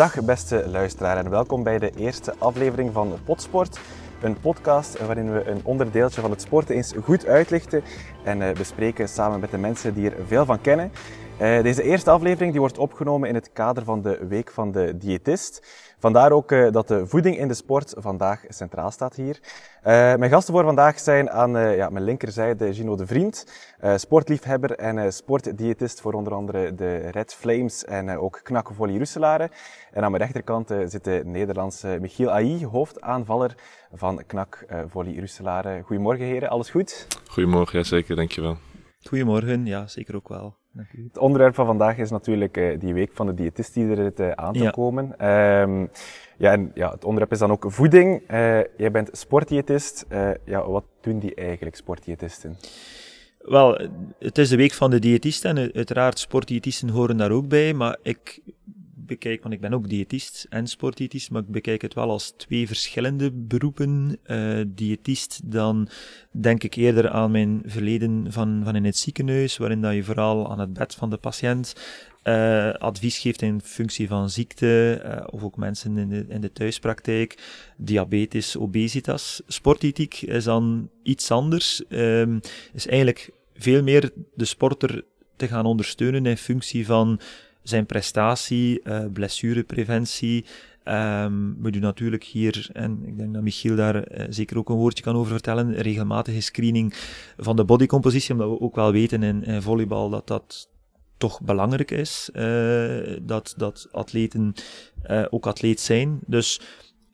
Dag beste luisteraar en welkom bij de eerste aflevering van Potsport. Een podcast waarin we een onderdeeltje van het sporten eens goed uitlichten en eh, bespreken samen met de mensen die er veel van kennen. Uh, deze eerste aflevering die wordt opgenomen in het kader van de Week van de Diëtist. Vandaar ook uh, dat de voeding in de sport vandaag centraal staat hier. Uh, mijn gasten voor vandaag zijn aan ja, mijn linkerzijde Gino de Vriend, sportliefhebber en sportdiëtist voor onder andere de Red Flames en ook Knakkenvolley Russelaren. En aan mijn rechterkant zit de Nederlandse Michiel Ai, hoofdaanvaller van Knakvolley Russelaren. Goedemorgen heren, alles goed? Goedemorgen, ja zeker, dankjewel. Goedemorgen, ja zeker ook wel. Het onderwerp van vandaag is natuurlijk uh, die week van de diëtist die er uh, aan te ja. komen. Um, ja, en ja, het onderwerp is dan ook voeding. Uh, jij bent sportdiëtist. ja, wat doen die eigenlijk, sportdiëtisten? Wel, het is de week van de diëtist en uiteraard sportdiëtisten horen daar ook bij, maar ik bekijk, want ik ben ook diëtist en sportdiëtist, maar ik bekijk het wel als twee verschillende beroepen. Uh, diëtist, dan denk ik eerder aan mijn verleden van, van in het ziekenhuis, waarin dat je vooral aan het bed van de patiënt uh, advies geeft in functie van ziekte, uh, of ook mensen in de, in de thuispraktijk, diabetes, obesitas. Sportdiëtiek is dan iets anders, um, is eigenlijk veel meer de sporter te gaan ondersteunen in functie van zijn prestatie, uh, blessurepreventie. Um, we doen natuurlijk hier, en ik denk dat Michiel daar uh, zeker ook een woordje kan over vertellen, regelmatige screening van de bodycompositie, omdat we ook wel weten in, in volleybal dat dat toch belangrijk is, uh, dat, dat atleten ook atleet zijn. Dus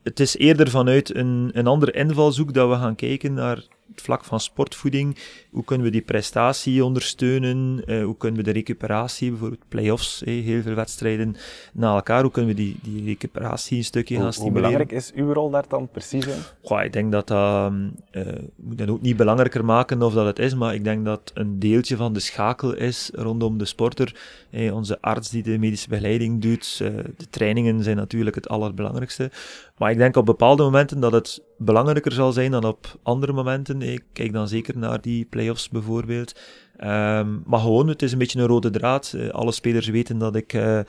het is eerder vanuit een, een andere invalshoek dat we gaan kijken naar het vlak van sportvoeding. Hoe kunnen we die prestatie ondersteunen? Uh, hoe kunnen we de recuperatie, bijvoorbeeld play-offs, eh, heel veel wedstrijden na elkaar, hoe kunnen we die, die recuperatie een stukje hoe, gaan stimuleren? Hoe belangrijk is uw rol daar dan precies in? Goh, ik denk dat dat, uh, moet dat ook niet belangrijker maken of dat het is, maar ik denk dat een deeltje van de schakel is rondom de sporter. Eh, onze arts die de medische begeleiding doet, uh, de trainingen zijn natuurlijk het allerbelangrijkste. Maar ik denk op bepaalde momenten dat het belangrijker zal zijn dan op andere momenten. Ik kijk dan zeker naar die play-offs bijvoorbeeld. Um, maar gewoon, het is een beetje een rode draad. Uh, alle spelers weten dat ik uh,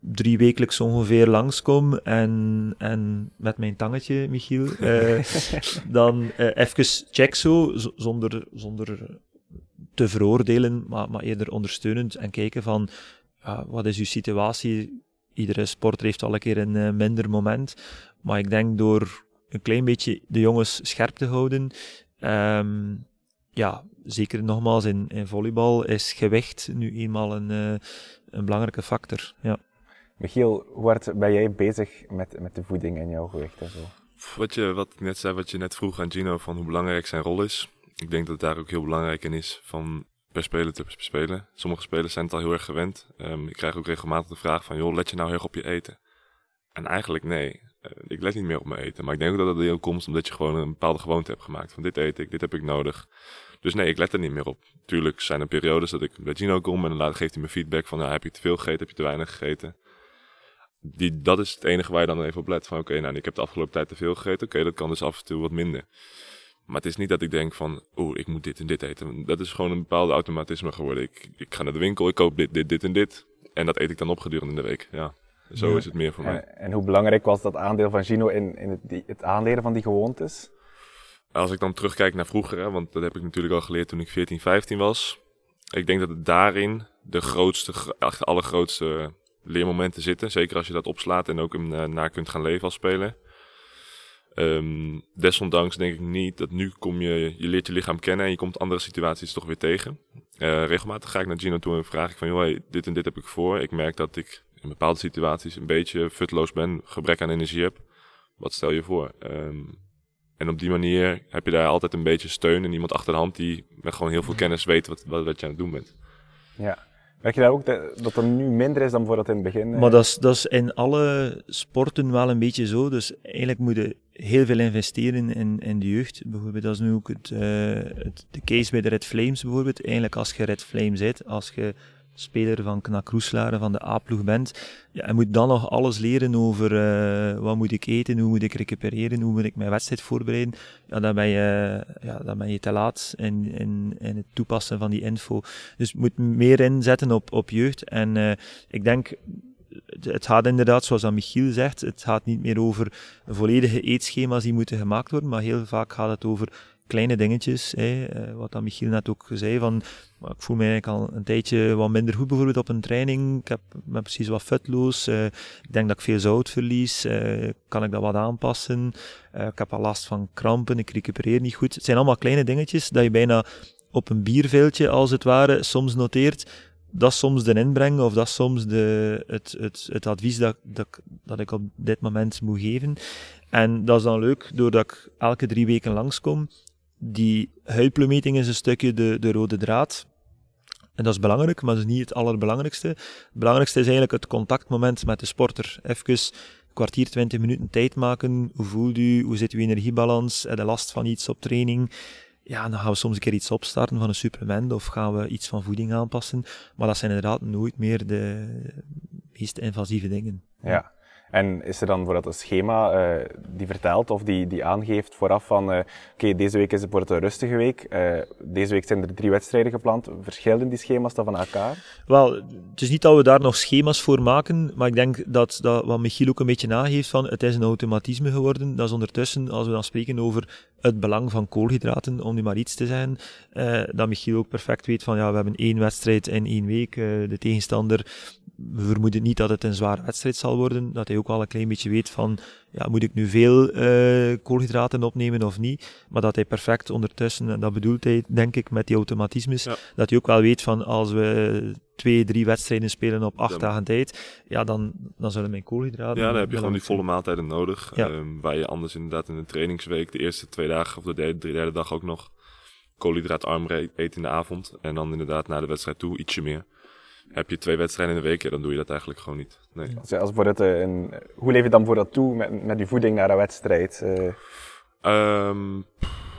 drie wekelijks ongeveer langskom. En, en met mijn tangetje, Michiel, uh, dan even check zo, zonder, zonder te veroordelen, maar, maar eerder ondersteunend. En kijken van, wat is uw situatie? Iedere sporter heeft al een keer een minder moment. Maar ik denk door een klein beetje de jongens scherp te houden. Um, ja, zeker nogmaals in, in volleybal is gewicht nu eenmaal een, uh, een belangrijke factor. Ja. Michiel, hoe hard ben jij bezig met, met de voeding en jouw gewicht en zo? Wat, je, wat ik net zei, wat je net vroeg aan Gino, van hoe belangrijk zijn rol is. Ik denk dat het daar ook heel belangrijk in is van per speler te spelen. Sommige spelers zijn het al heel erg gewend. Um, ik krijg ook regelmatig de vraag van, joh, let je nou heel erg op je eten? En eigenlijk nee. Uh, ik let niet meer op mijn eten. Maar ik denk ook dat dat heel komt omdat je gewoon een bepaalde gewoonte hebt gemaakt. Van dit eet ik, dit heb ik nodig. Dus nee, ik let er niet meer op. Tuurlijk zijn er periodes dat ik bij Gino kom en dan geeft hij me feedback van, ja, heb je te veel gegeten, heb je te weinig gegeten. Die, dat is het enige waar je dan even op let. Van oké, nou, ik heb de afgelopen tijd te veel gegeten. Oké, dat kan dus af en toe wat minder. Maar het is niet dat ik denk van, oeh, ik moet dit en dit eten. Dat is gewoon een bepaalde automatisme geworden. Ik, ik ga naar de winkel, ik koop dit, dit, dit en dit. En dat eet ik dan op gedurende de week, ja. Zo ja. is het meer voor mij. En, hoe belangrijk was dat aandeel van Gino in, in het, die, het aanleren van die gewoontes? Als ik dan terugkijk naar vroeger, hè, want dat heb ik natuurlijk al geleerd toen ik 14, 15 was. Ik denk dat het daarin de grootste, echt allergrootste leermomenten zitten. Zeker als je dat opslaat en ook hem naar kunt gaan leven als speler. Um, desondanks denk ik niet dat nu kom je, je leert je lichaam kennen en je komt andere situaties toch weer tegen. Uh, regelmatig ga ik naar Gino toe en vraag ik van, joh, hey, dit en dit heb ik voor. Ik merk dat ik in bepaalde situaties een beetje futloos ben, gebrek aan energie heb. Wat stel je voor? Um, en op die manier heb je daar altijd een beetje steun en iemand achter de hand die met gewoon heel veel kennis weet wat, wat, wat je aan het doen bent. Ja. Merk je daar ook de, dat er nu minder is dan bijvoorbeeld in het begin? Maar dat is, dat is in alle sporten wel een beetje zo. Dus eigenlijk moet je heel veel investeren in, in de jeugd. Bijvoorbeeld, dat is nu ook het, uh, het, de case bij de Red Flames bijvoorbeeld. Eigenlijk als je Red Flames zit, als je speler van Knak Roeslaren van de A-ploeg bent, ja, je moet dan nog alles leren over uh, wat moet ik eten, hoe moet ik recupereren, hoe moet ik mijn wedstrijd voorbereiden. Ja, dan ben je, ja, dan ben je te laat in, in, in het toepassen van die info. Dus je moet meer inzetten op, op jeugd. En uh, ik denk, het gaat inderdaad, zoals Michiel zegt, het gaat niet meer over volledige eetschema's die moeten gemaakt worden, maar heel vaak gaat het over kleine dingetjes, hè, eh, wat dan Michiel net ook zei, van ik voel me eigenlijk al een tijdje wat minder goed bijvoorbeeld op een training, ik heb, ben precies wat vetloos, uh, ik denk dat ik veel zout verlies, uh, kan ik dat wat aanpassen, ik heb al last van krampen, ik recupereer niet goed. Het zijn allemaal kleine dingetjes dat je bijna op een bierveeltje als het ware soms noteert, dat is soms de inbreng of dat is soms de, het, het, het advies dat, dat, dat ik op dit moment moet geven. En dat is dan leuk, doordat ik elke drie weken langskom, die huidploemeting is een stukje de, de rode draad. En dat is belangrijk, maar dat is niet het allerbelangrijkste. Het belangrijkste is eigenlijk het contactmoment met de sporter. Even kwartier, twintig minuten tijd maken. Hoe voelt u? Hoe zit uw energiebalans? Heb je last van iets op training? Ja, dan gaan we soms een keer iets opstarten van een supplement of gaan we iets van voeding aanpassen. Maar dat zijn inderdaad nooit meer de meest invasieve dingen. Ja. En is er dan bijvoorbeeld een schema uh, die vertelt of die, die aangeeft vooraf van uh, oké, deze week is het wordt een rustige week. Uh, deze week zijn er drie wedstrijden gepland. Verschillen die schema's dan van elkaar? Wel, het is niet dat we daar nog schema's voor maken, maar ik denk dat, dat wat Michiel ook een beetje nageeft van het is een automatisme geworden. Dat is ondertussen, als we dan spreken over het belang van koolhydraten, om nu maar iets te zijn, dat Michiel ook perfect weet van ja, we hebben één wedstrijd in één week. de tegenstander we vermoeden niet dat het een zware wedstrijd zal worden. Dat hij ook al een klein beetje weet van, ja, moet ik nu veel uh, koolhydraten opnemen of niet? Maar dat hij perfect ondertussen, en dat bedoelt hij denk ik met die automatismes, dat hij ook wel weet van, als we twee, drie wedstrijden spelen op acht dagen tijd, ja, dan, dan zullen mijn koolhydraten... Ja, dan heb je gewoon die volle maaltijden nodig. Ja. Um, waar je anders inderdaad in de trainingsweek de eerste twee dagen of de derde, de derde dag ook nog koolhydraatarm eet in de avond. En dan inderdaad naar de wedstrijd toe ietsje meer heb je twee wedstrijden in de week, ja, dan doe je dat eigenlijk gewoon niet. Nee. Als eh, een, hoe leef je dan voor dat toe met, met die voeding naar een wedstrijd? Uh... Um,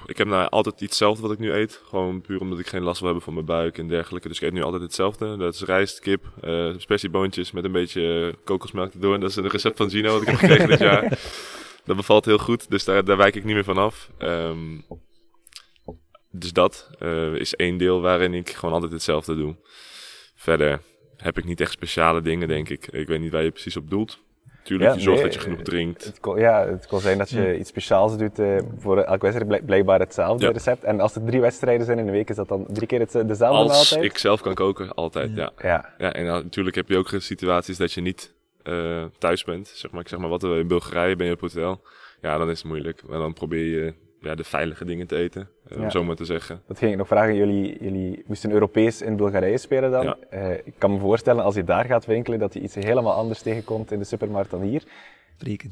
ik heb nou altijd hetzelfde wat ik nu eet. Gewoon puur omdat ik geen last wil hebben van mijn buik en dergelijke. Dus ik eet nu altijd hetzelfde. Dat is rijst, kip, uh, spersieboontjes met een beetje kokosmelk erdoor. Dat is een recept van Gino wat ik heb gekregen dit jaar. Dat bevalt heel goed, dus daar, daar wijk ik niet meer van af. Um, dus dat uh, is één deel waarin ik gewoon altijd hetzelfde doe. Verder heb ik niet echt speciale dingen, denk ik. Ik weet niet waar je precies op doelt. Tuurlijk, je zorgt dat je genoeg drinkt. Het kon, ja, het kan zijn dat je iets speciaals doet uh, voor elke wedstrijd, blijkbaar hetzelfde recept. En als er drie wedstrijden zijn in de week, is dat dan drie keer het, dezelfde als maaltijd? Als ik zelf kan koken, altijd, ja. Ja. ja. en natuurlijk heb je ook situaties dat je niet uh, thuis bent. Zeg maar, ik zeg maar wat, in Bulgarije ben je op hotel. Ja, dan is het moeilijk. Maar dan probeer je ja, de veilige dingen te eten, uh, om zo maar te zeggen. Dat ging ik nog vragen. Jullie, jullie moesten Europees in Bulgarije spelen dan. Ja. Uh, ik kan me voorstellen, als je daar gaat winkelen, dat je iets helemaal anders tegenkomt in de supermarkt dan hier. Breken.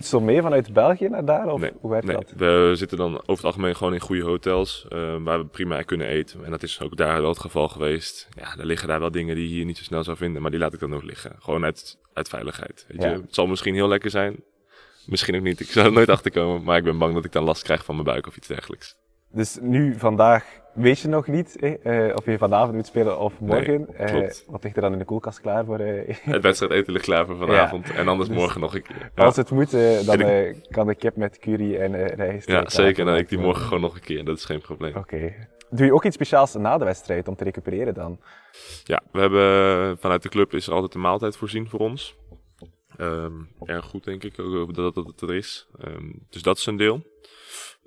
Zo mee vanuit België naar daar? Of nee, hoe werkt nee. dat? We zitten dan over het algemeen gewoon in goede hotels, uh, waar we prima kunnen eten. En dat is ook daar wel het geval geweest. Ja, er liggen daar wel dingen die je hier niet zo snel zou vinden, maar die laat ik dan ook liggen. Gewoon uit, uit veiligheid. Weet je? Het zal misschien heel lekker zijn, Misschien ook niet. Ik zou er nooit achter komen. Maar ik ben bang dat ik dan last krijg van mijn buik of iets dergelijks. Dus nu, vandaag, weet je nog niet eh, of je vanavond moet spelen of morgen. Nee, eh, wat ligt er dan in de koelkast klaar voor? Eh? Het wedstrijd eten ligt klaar voor vanavond. En anders dus morgen nog een keer. Ja. Als het moet, eh, dan ik... kan de kip met curry en rijst. Ja, zeker. Dan ik die morgen gewoon nog een keer. Dat is geen probleem. Oké. Doe je ook iets speciaals na de wedstrijd om te recupereren dan? Ja, we hebben vanuit de club is er altijd een maaltijd voorzien voor ons. Um, erg goed, denk ik, ook dat, dat het er is. Um, dus dat is een deel.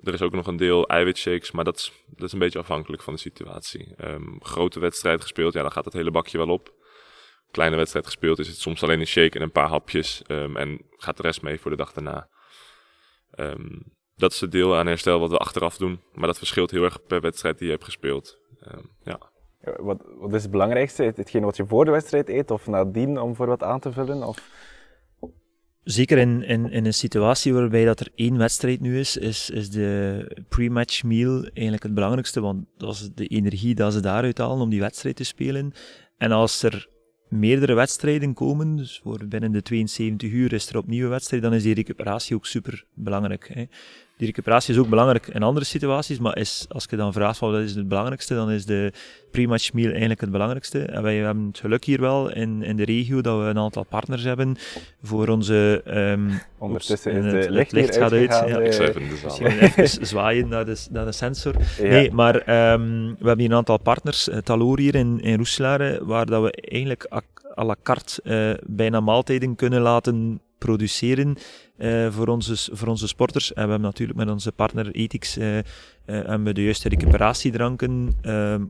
Er is ook nog een deel eiwitshakes, maar dat is, dat is een beetje afhankelijk van de situatie. Um, grote wedstrijd gespeeld, ja, dan gaat het hele bakje wel op. Kleine wedstrijd gespeeld is het soms alleen een shake en een paar hapjes. en gaat de rest mee voor de dag daarna. dat is het deel aan herstel wat we achteraf doen. Maar dat verschilt heel erg per wedstrijd die je hebt gespeeld. ja. Wat, wat is het belangrijkste? Hetgeen wat je voor de wedstrijd eet of nadien om voor wat aan te vullen? Of? Zeker in, in, in een situatie waarbij dat er één wedstrijd nu is, is, is de pre-match meal eigenlijk het belangrijkste, want dat is de energie dat ze daaruit halen om die wedstrijd te spelen. En als er meerdere wedstrijden komen, dus voor binnen de 72 uur is er opnieuw een wedstrijd, dan is die recuperatie ook super belangrijk. Die recuperatie is ook belangrijk in andere situaties, maar is, als je dan vraagt wat is het belangrijkste, dan is de pre-match meal eigenlijk het belangrijkste. En wij hebben het geluk hier wel in, in de regio dat we een aantal partners hebben voor onze... Um, Ondertussen is de licht, licht gaat uit. Ja. Ik even even zwaaien naar de, naar de sensor. Nee, maar um, we hebben hier een aantal partners, uh, Taloor hier in, in Roeselare, waar dat we eigenlijk à la carte uh, bijna maaltijden kunnen laten produceren uh, voor, onze, voor onze sporters. En we hebben natuurlijk met onze partner Ethics uh, uh, de juiste recuperatiedranken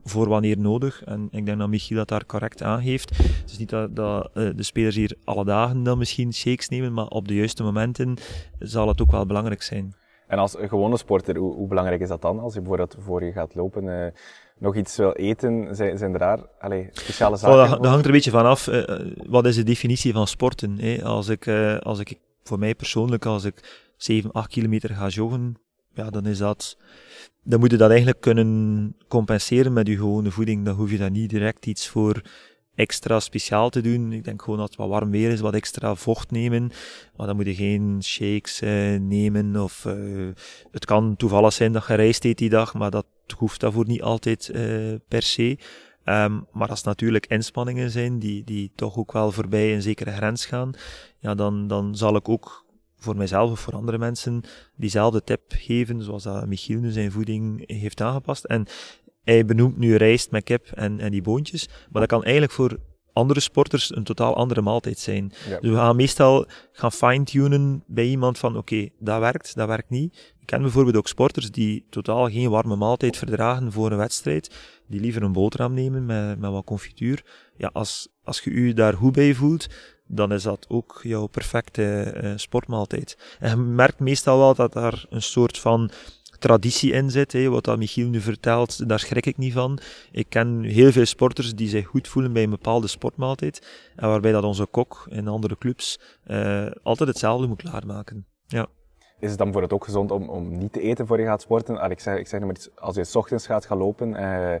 voor wanneer nodig. En ik denk dat Michiel dat daar correct aangeeft. Het is niet dat, dat de spelers hier alle dagen dan misschien shakes nemen, maar op de juiste momenten zal het ook wel belangrijk zijn. En als gewone sporter, hoe, hoe, belangrijk is dat dan? Als je bijvoorbeeld voor je gaat lopen, nog iets wil eten, zijn, zijn er daar allee, speciale zaken? Oh, dat, dat, hangt er een beetje van af. wat is de definitie van sporten? Hè? Als, ik, als ik voor mij persoonlijk, als ik 7, 8 kilometer ga joggen, ja, dan is dat, dan moet je dat eigenlijk kunnen compenseren met je gewone voeding. Dan hoef je daar niet direct iets voor extra speciaal te doen. Ik denk gewoon dat het wat warm weer is, wat extra vocht nemen. Maar dan moet je geen shakes eh, nemen. Of uh, het kan toevallig zijn dat je rijst eet die dag, maar dat hoeft daarvoor niet altijd uh, per se. Um, maar als natuurlijk inspanningen zijn die, die toch ook wel voorbij een zekere grens gaan, ja, dan, dan zal ik ook voor mijzelf of voor andere mensen diezelfde tip geven, zoals dat Michiel nu zijn voeding heeft aangepast. En hij benoemt nu rijst met kip en, en die boontjes, maar dat kan eigenlijk voor andere sporters een totaal andere maaltijd zijn. Dus we gaan meestal gaan fine-tunen bij iemand van oké, dat werkt, dat werkt niet. Ik ken bijvoorbeeld ook sporters die totaal geen warme maaltijd verdragen voor een wedstrijd, die liever een boterham nemen met, met wat confituur. Ja, als, als je je daar goed bij voelt, dan is dat ook jouw perfecte uh, sportmaaltijd. En je merkt meestal wel dat daar een soort van traditie in zit. Wat dat Michiel nu vertelt, daar schrik ik niet van. Ik ken heel veel sporters die zich goed voelen bij een bepaalde sportmaaltijd. En waarbij dat onze kok in andere clubs uh, altijd hetzelfde moet klaarmaken. Ja. Is het dan voor het ook gezond om, om niet te eten voor je gaat sporten? Al, ik zeg, ik zeg maar iets, als je s ochtends gaat gaan lopen, uh,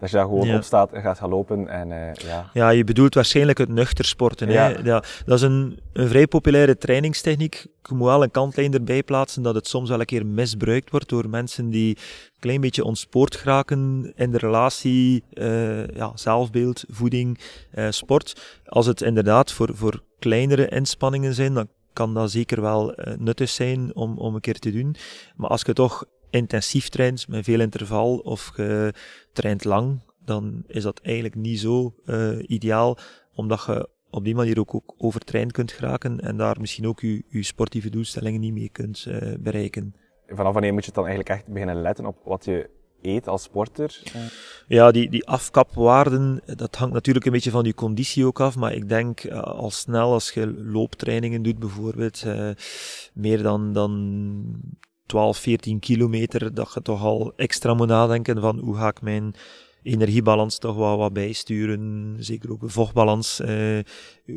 dat je daar gewoon ja. opstaat en gaat gaan lopen. En, uh, ja. ja, je bedoelt waarschijnlijk het nuchter sporten. Ja. Hè? Ja, dat is een, een vrij populaire trainingstechniek. Ik moet wel een kantlijn erbij plaatsen dat het soms wel een keer misbruikt wordt door mensen die een klein beetje ontspoord geraken in de relatie uh, ja, zelfbeeld, voeding, uh, sport. Als het inderdaad voor, voor kleinere inspanningen zijn, dan kan dat zeker wel nuttig zijn om, om een keer te doen. Maar als je toch intensief traint met veel interval of je traint lang, dan is dat eigenlijk niet zo uh, ideaal, omdat je op die manier ook, ook overtraind kunt geraken en daar misschien ook je, je sportieve doelstellingen niet mee kunt uh, bereiken. Vanaf wanneer moet je dan eigenlijk echt beginnen letten op wat je eet als sporter? Ja, die, die afkapwaarden, dat hangt natuurlijk een beetje van je conditie ook af, maar ik denk uh, al snel als je looptrainingen doet bijvoorbeeld, uh, meer dan, dan 12, 14 kilometer, dat je toch al extra moet nadenken van hoe ga ik mijn energiebalans toch wel wat bijsturen, zeker ook een vochtbalans eh,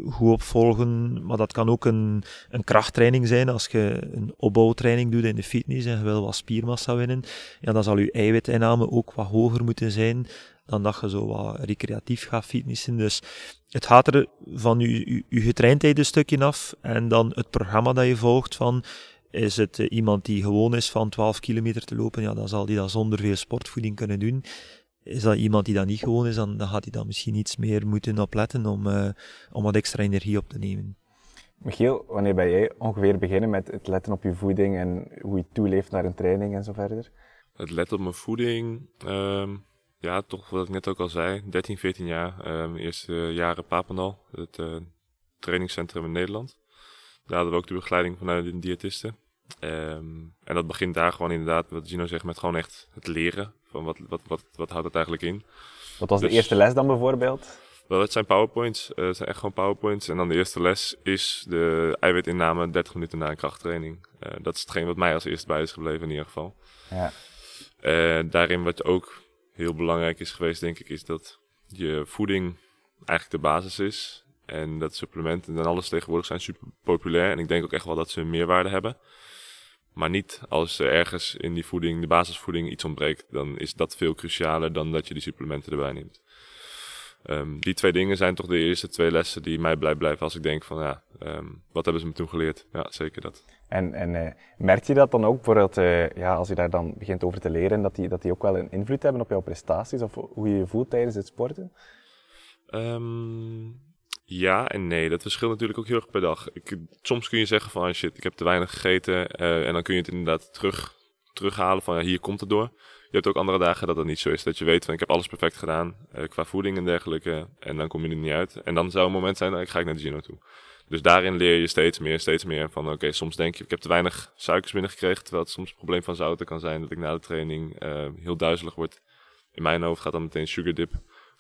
goed opvolgen. Maar dat kan ook een, een krachttraining zijn als je een opbouwtraining doet in de fitness en je wil wat spiermassa winnen. Ja, dan zal je eiwitinname ook wat hoger moeten zijn dan dat je zo wat recreatief gaat fitnessen. Dus het gaat er van je, je, getraindheid een stukje af en dan het programma dat je volgt van is het uh, iemand die gewoon is van 12 kilometer te lopen, ja, dan zal die dat zonder veel sportvoeding kunnen doen. Is dat iemand die dat niet gewoon is, dan, dan gaat hij dan misschien iets meer moeten opletten om, uh, om wat extra energie op te nemen. Michiel, wanneer ben jij ongeveer beginnen met het letten op je voeding en hoe je toeleeft naar een training en zo verder? Het letten op mijn voeding, um, ja, toch wat ik net ook al zei, 13, 14 jaar. Um, eerste jaren Papendal, het uh, trainingscentrum in Nederland. Daar hadden we ook de begeleiding vanuit een diëtiste. Um, en dat begint daar gewoon inderdaad, wat Gino zegt, met gewoon echt het leren. Van wat, wat, wat, wat houdt het eigenlijk in? Wat was de dus- eerste les dan bijvoorbeeld? Wel, het zijn powerpoints. Uh, het zijn echt gewoon powerpoints. En dan de eerste les is de eiwitinname 30 minuten na een krachttraining. Uh, dat is hetgeen wat mij als eerste bij is gebleven in ieder geval. Ja. Uh, daarin wat ook heel belangrijk is geweest, denk ik, is dat je voeding eigenlijk de basis is. En dat supplementen en alles tegenwoordig zijn super populair. En ik denk ook echt wel dat ze een meerwaarde hebben. Maar niet als er ergens in die voeding, de basisvoeding, iets ontbreekt. Dan is dat veel crucialer dan dat je die supplementen erbij neemt. Um, die twee dingen zijn toch de eerste twee lessen die mij blij blijven als ik denk van ja, um, wat hebben ze me toen geleerd? Ja, zeker dat. En, en uh, merk je dat dan ook, bijvoorbeeld uh, ja, als je daar dan begint over te leren, dat die, dat die ook wel een invloed hebben op jouw prestaties of hoe je je voelt tijdens het sporten? Um, ja en nee, dat verschilt natuurlijk ook heel erg per dag. Ik, soms kun je zeggen van ah, shit, ik heb te weinig gegeten. Uh, en dan kun je het inderdaad terug, terughalen van ja, hier komt het door. je hebt ook andere dagen dat dat niet zo is. Dat je weet van ik heb alles perfect gedaan uh, qua voeding en dergelijke. En dan kom je er niet uit. En dan zou een moment zijn, ik ga ik naar de Gino toe. Dus daarin leer je steeds meer, steeds meer van oké, soms denk je ik heb te weinig suikers binnengekregen. Terwijl het soms een probleem van zouten kan zijn dat ik na de training uh, heel duizelig word. In mijn hoofd gaat dan meteen sugar dip.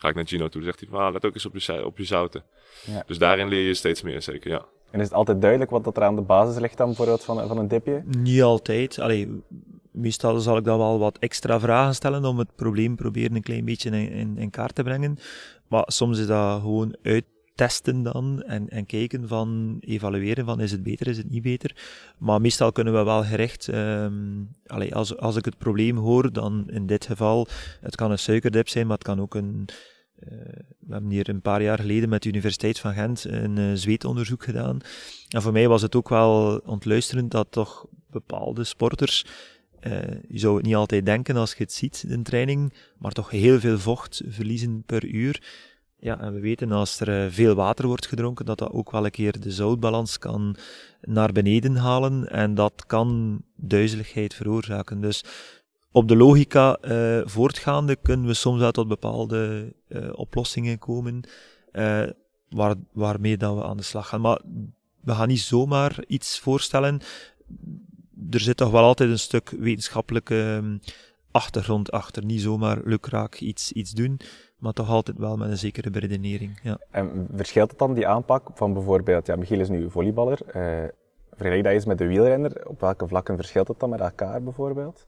Ga ik naar Gino toe, dan zegt hij van ah, let ook eens op je, op je zouten. Ja. Dus daarin leer je steeds meer, zeker ja. En is het altijd duidelijk wat dat er aan de basis ligt dan bijvoorbeeld van, van een dipje? Niet altijd. Allee, meestal zal ik dan wel wat extra vragen stellen om het probleem proberen een klein beetje in, in, in kaart te brengen. Maar soms is dat gewoon uittesten dan en, en kijken van, evalueren van is het beter, is het niet beter. Maar meestal kunnen we wel gerecht, um, allee, als, als ik het probleem hoor, dan in dit geval, het kan een suikerdip zijn, maar het kan ook een, we hebben hier een paar jaar geleden met de Universiteit van Gent een uh, zweetonderzoek gedaan. En voor mij was het ook wel ontluisterend dat toch bepaalde sporters uh, je zou het niet altijd denken als je het ziet in training, maar toch heel veel vocht verliezen per uur. Ja, en we weten als er veel water wordt gedronken, dat dat ook wel een keer de zoutbalans kan naar beneden halen en dat kan duizeligheid veroorzaken. Dus op de logica uh, voortgaande kunnen we soms uit tot bepaalde oplossingen komen waar, waarmee dat we aan de slag gaan. Maar we gaan niet zomaar iets voorstellen er zit toch wel altijd een stuk wetenschappelijke ehm, achtergrond achter. Niet zomaar lukraak iets, iets doen, maar toch altijd wel met een zekere beredenering. Ja. En verschilt het dan, die aanpak, van bijvoorbeeld, ja, Michiel is nu volleyballer, vergelijk dat eens met de wielrenner, op welke vlakken verschilt het dan met elkaar bijvoorbeeld?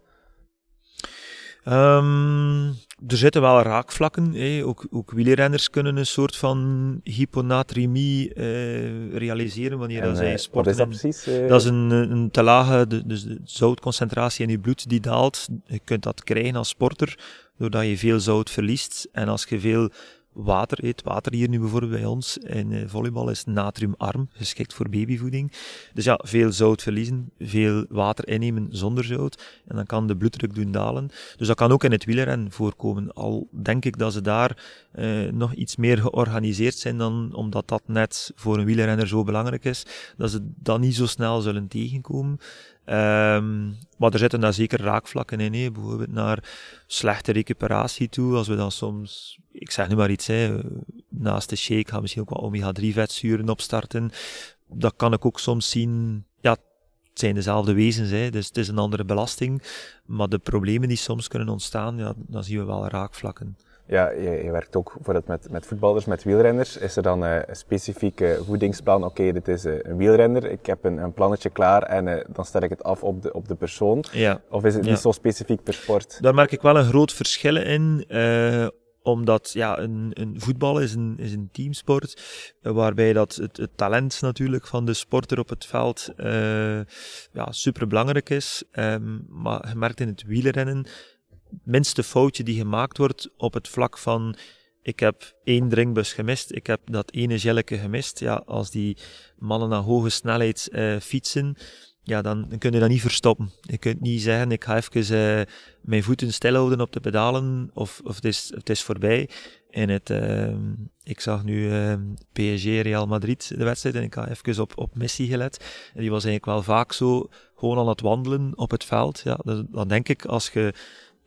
Um, er zitten wel raakvlakken. Ook, ook wielrenners kunnen een soort van hyponatremie uh, realiseren wanneer en, zij sporten. Wat is dat precies? Uh... Dat is een, een te lage de, dus de zoutconcentratie in je bloed die daalt. Je kunt dat krijgen als sporter doordat je veel zout verliest. En als je veel water eet. Water hier nu bijvoorbeeld bij ons in uh, volleybal is natriumarm, geschikt voor babyvoeding. Dus ja, veel zout verliezen, veel water innemen zonder zout. En dan kan de bloeddruk doen dalen. Dus dat kan ook in het wielrennen voorkomen. Al denk ik dat ze daar uh, nog iets meer georganiseerd zijn dan omdat dat net voor een wielrenner zo belangrijk is, dat ze dat niet zo snel zullen tegenkomen. Um, maar er zitten daar zeker raakvlakken in, bijvoorbeeld naar slechte recuperatie toe. Als we dan soms, ik zeg nu maar iets, hè, naast de shake gaan misschien ook wat omega-3 vetzuren opstarten. Dat kan ik ook soms zien, ja, het zijn dezelfde wezens, hè, dus het is een andere belasting. Maar de problemen die soms kunnen ontstaan, ja, dan zien we wel raakvlakken. Ja, je, je, werkt ook bijvoorbeeld met, met voetballers, met wielrenners. Is er dan uh, een specifieke voedingsplan? Oké, dit is uh, een wielrenner, ik heb een, een plannetje klaar en uh, dan stel ik het af op de, op de persoon. Ja. Of is het niet zo specifiek per sport? Daar merk ik wel een groot verschil in omdat ja, een, een voetbal is een, is een teamsport, waarbij dat het, het talent natuurlijk van de sporter op het veld uh, ja, super belangrijk is. Um, maar je merkt in het wielrennen minste foutje die gemaakt wordt op het vlak van ik heb één drinkbus gemist, ik heb dat ene gelletje gemist. Ja, als die mannen naar hoge snelheid uh, fietsen, ja, dan, dan kun je dat niet verstoppen. Je kunt niet zeggen, ik ga even uh, mijn voeten stilhouden op de pedalen, of, of het, is, het is voorbij. In het, uh, ik zag nu PSG Real Madrid, de wedstrijd, en ik ga even op, op Messi gelet. En die was eigenlijk wel vaak zo, gewoon aan het wandelen op het veld. Ja, dan denk ik, als je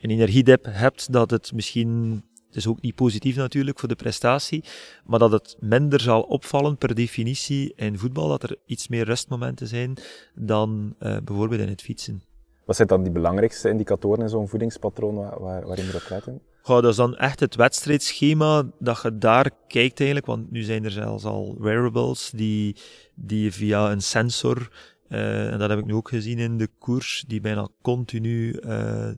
een energiedip hebt, dat het misschien, het is ook niet positief natuurlijk voor de prestatie, maar dat het minder zal opvallen per definitie in voetbal, dat er iets meer rustmomenten zijn dan uh, bijvoorbeeld in het fietsen. Wat zijn dan die belangrijkste indicatoren in zo'n voedingspatroon waar, waar, waarin we op letten? Goh, dat is dan echt het wedstrijdschema dat je daar kijkt eigenlijk, want nu zijn er zelfs al wearables die, die via een sensor uh, en dat heb ik nu ook gezien in de koers, die bijna continu uh,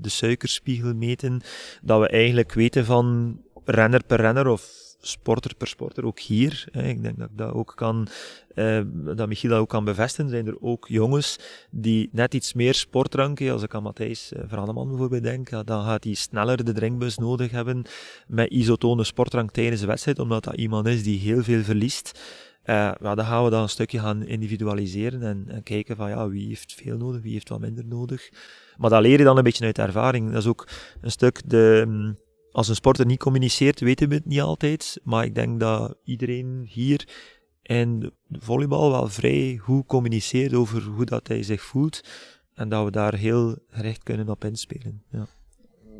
de suikerspiegel meten. Dat we eigenlijk weten van renner per renner of sporter per sporter, ook hier. Hè, ik denk dat ik dat ook kan, uh, dat Michiel dat ook kan bevestigen. Zijn er ook jongens die net iets meer sportdranken, als ik aan Matthijs Vraneman bijvoorbeeld denk, dan gaat hij sneller de drinkbus nodig hebben met isotone sportdrank tijdens de wedstrijd, omdat dat iemand is die heel veel verliest. Uh, ja, dan gaan we dan een stukje gaan individualiseren en, en, kijken van ja, wie heeft veel nodig, wie heeft wat minder nodig. Maar dat leer je dan een beetje uit ervaring. Dat is ook een stuk de, mm, als een sporter niet communiceert, weten we het niet altijd. Maar ik denk dat iedereen hier in de volleybal wel vrij goed communiceert over hoe dat hij zich voelt. En dat we daar heel gericht kunnen op inspelen. Ja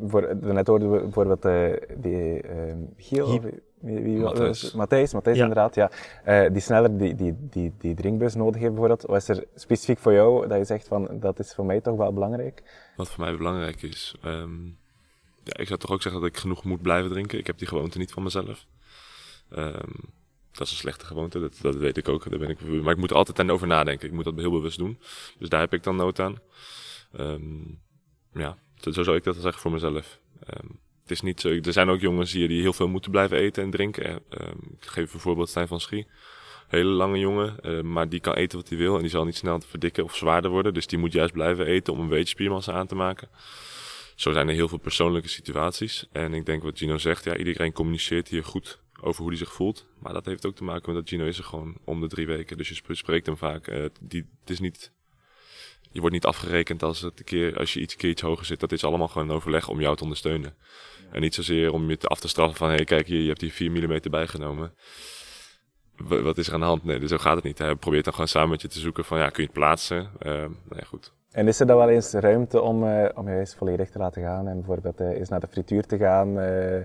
voor, net hoorden we bijvoorbeeld uh, die uh, Giel, Matthijs. Matthijs, Matthijs ja. inderdaad, ja. Uh, die sneller die, die, die, die drinkbus nodig heeft bijvoorbeeld. Wat is er specifiek voor jou dat je zegt van, dat is voor mij toch wel belangrijk? Wat voor mij belangrijk is? Um, ja, ik zou toch ook zeggen dat ik genoeg moet blijven drinken. Ik heb die gewoonte niet van mezelf. Um, dat is een slechte gewoonte, dat, dat weet ik ook. Daar ben ik, maar ik moet er altijd over nadenken. Ik moet dat heel bewust doen. Dus daar heb ik dan nood aan. Um, ja, zo zou ik dat zeggen voor mezelf. Um, is niet zo. Er zijn ook jongens hier die heel veel moeten blijven eten en drinken. Um, ik geef een voorbeeld Stijn van Schie. Hele lange jongen, uh, maar die kan eten wat hij wil. En die zal niet snel verdikken of zwaarder worden. Dus die moet juist blijven eten om een beetje spiermassa aan te maken. Zo zijn er heel veel persoonlijke situaties. En ik denk wat Gino zegt, ja, iedereen communiceert hier goed over hoe hij zich voelt. Maar dat heeft ook te maken met dat Gino is er gewoon om de drie weken. Dus je spreekt hem vaak. Uh, die, het is niet je wordt niet afgerekend als, het een keer, als je iets, keer iets hoger zit. Dat is allemaal gewoon een overleg om jou te ondersteunen. En niet zozeer om je te af te straffen van, hé hey, kijk hier, je hebt die 4 mm bijgenomen. wat is er aan de hand? Nee, dus zo gaat het niet. Hij probeert dan gewoon samen met je te zoeken van, ja, kun je het plaatsen? Uh, nee, goed. En is er dan wel eens ruimte om, uh, om je eens volledig te laten gaan en bijvoorbeeld uh, eens naar de frituur te gaan? Uh...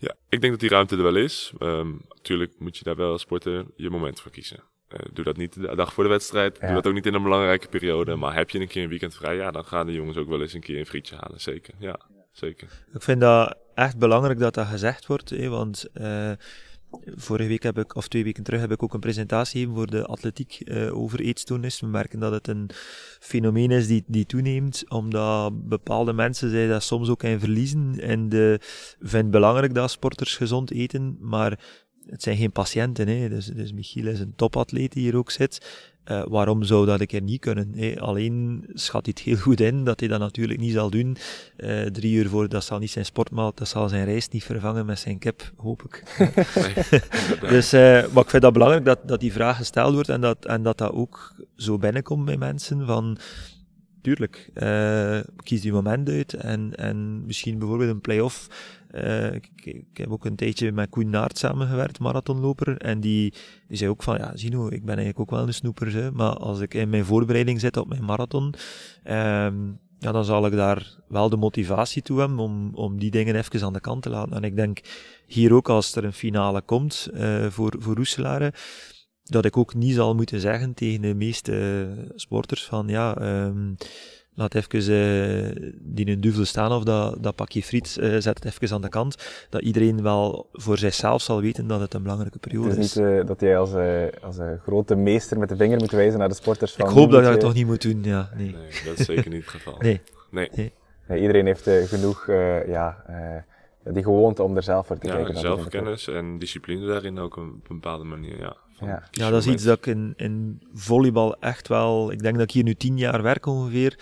Ja, ik denk dat die ruimte er wel is. Um, natuurlijk moet je daar wel als sporter je moment voor kiezen. Uh, doe dat niet de dag voor de wedstrijd. Doe dat ook niet in een belangrijke periode. Maar heb je een keer een weekend vrij, ja, dan gaan de jongens ook wel eens een keer een frietje halen. Zeker, ja, zeker. Ik vind dat echt belangrijk dat dat gezegd wordt. Hè, want uh, vorige week heb ik, of twee weken terug, heb ik ook een presentatie gegeven voor de atletiek uh, over eetstoornis. We merken dat het een fenomeen is die, die toeneemt, omdat bepaalde mensen zij dat soms ook in verliezen. En de, vind belangrijk dat sporters gezond eten, maar het zijn geen patiënten, hè. Dus, dus Michiel is een topatleet die hier ook zit. Uh, waarom zou dat ik er niet kunnen? Hè? Alleen schat hij het heel goed in dat hij dat natuurlijk niet zal doen. Uh, drie uur voor, dat zal niet zijn sportmaal, dat zal zijn reis niet vervangen met zijn kip, hoop ik. dus, uh, maar ik vind dat belangrijk dat, dat die vraag gesteld wordt en dat, en dat dat ook zo binnenkomt bij mensen van, tuurlijk, kies die moment uit en, en misschien bijvoorbeeld een play-off uh, ik, heb ook een tijdje met Koen Naert samengewerkt, marathonloper. En die, die zei ook van, ja, Zino, ik ben eigenlijk ook wel een snoeper. Hè, maar als ik in mijn voorbereiding zit op mijn marathon, um, ja, dan zal ik daar wel de motivatie toe hebben om, om die dingen even aan de kant te laten. En ik denk hier ook als er een finale komt uh, voor, voor Roeselare, dat ik ook niet zal moeten zeggen tegen de meeste sporters van, ja, um, laat even uh, die een duvel staan of dat, dat pakje friet, uh, zet het even aan de kant. Dat iedereen wel voor zichzelf zal weten dat het een belangrijke periode is. Het is niet uh, dat jij als, als een grote meester met de vinger moet wijzen naar de sporters van... Ik hoop dat ik dat toch niet moet doen, ja. Nee. nee, dat is zeker niet het geval. Nee. Nee. nee. nee iedereen heeft genoeg, ja die gewoonte om er zelf voor te ja, kijken. zelfkennis en discipline daarin ook op een bepaalde manier, ja. Ja. ja, dat is iets dat ik in, in volleybal echt wel... Ik denk dat ik hier nu tien jaar werk ongeveer.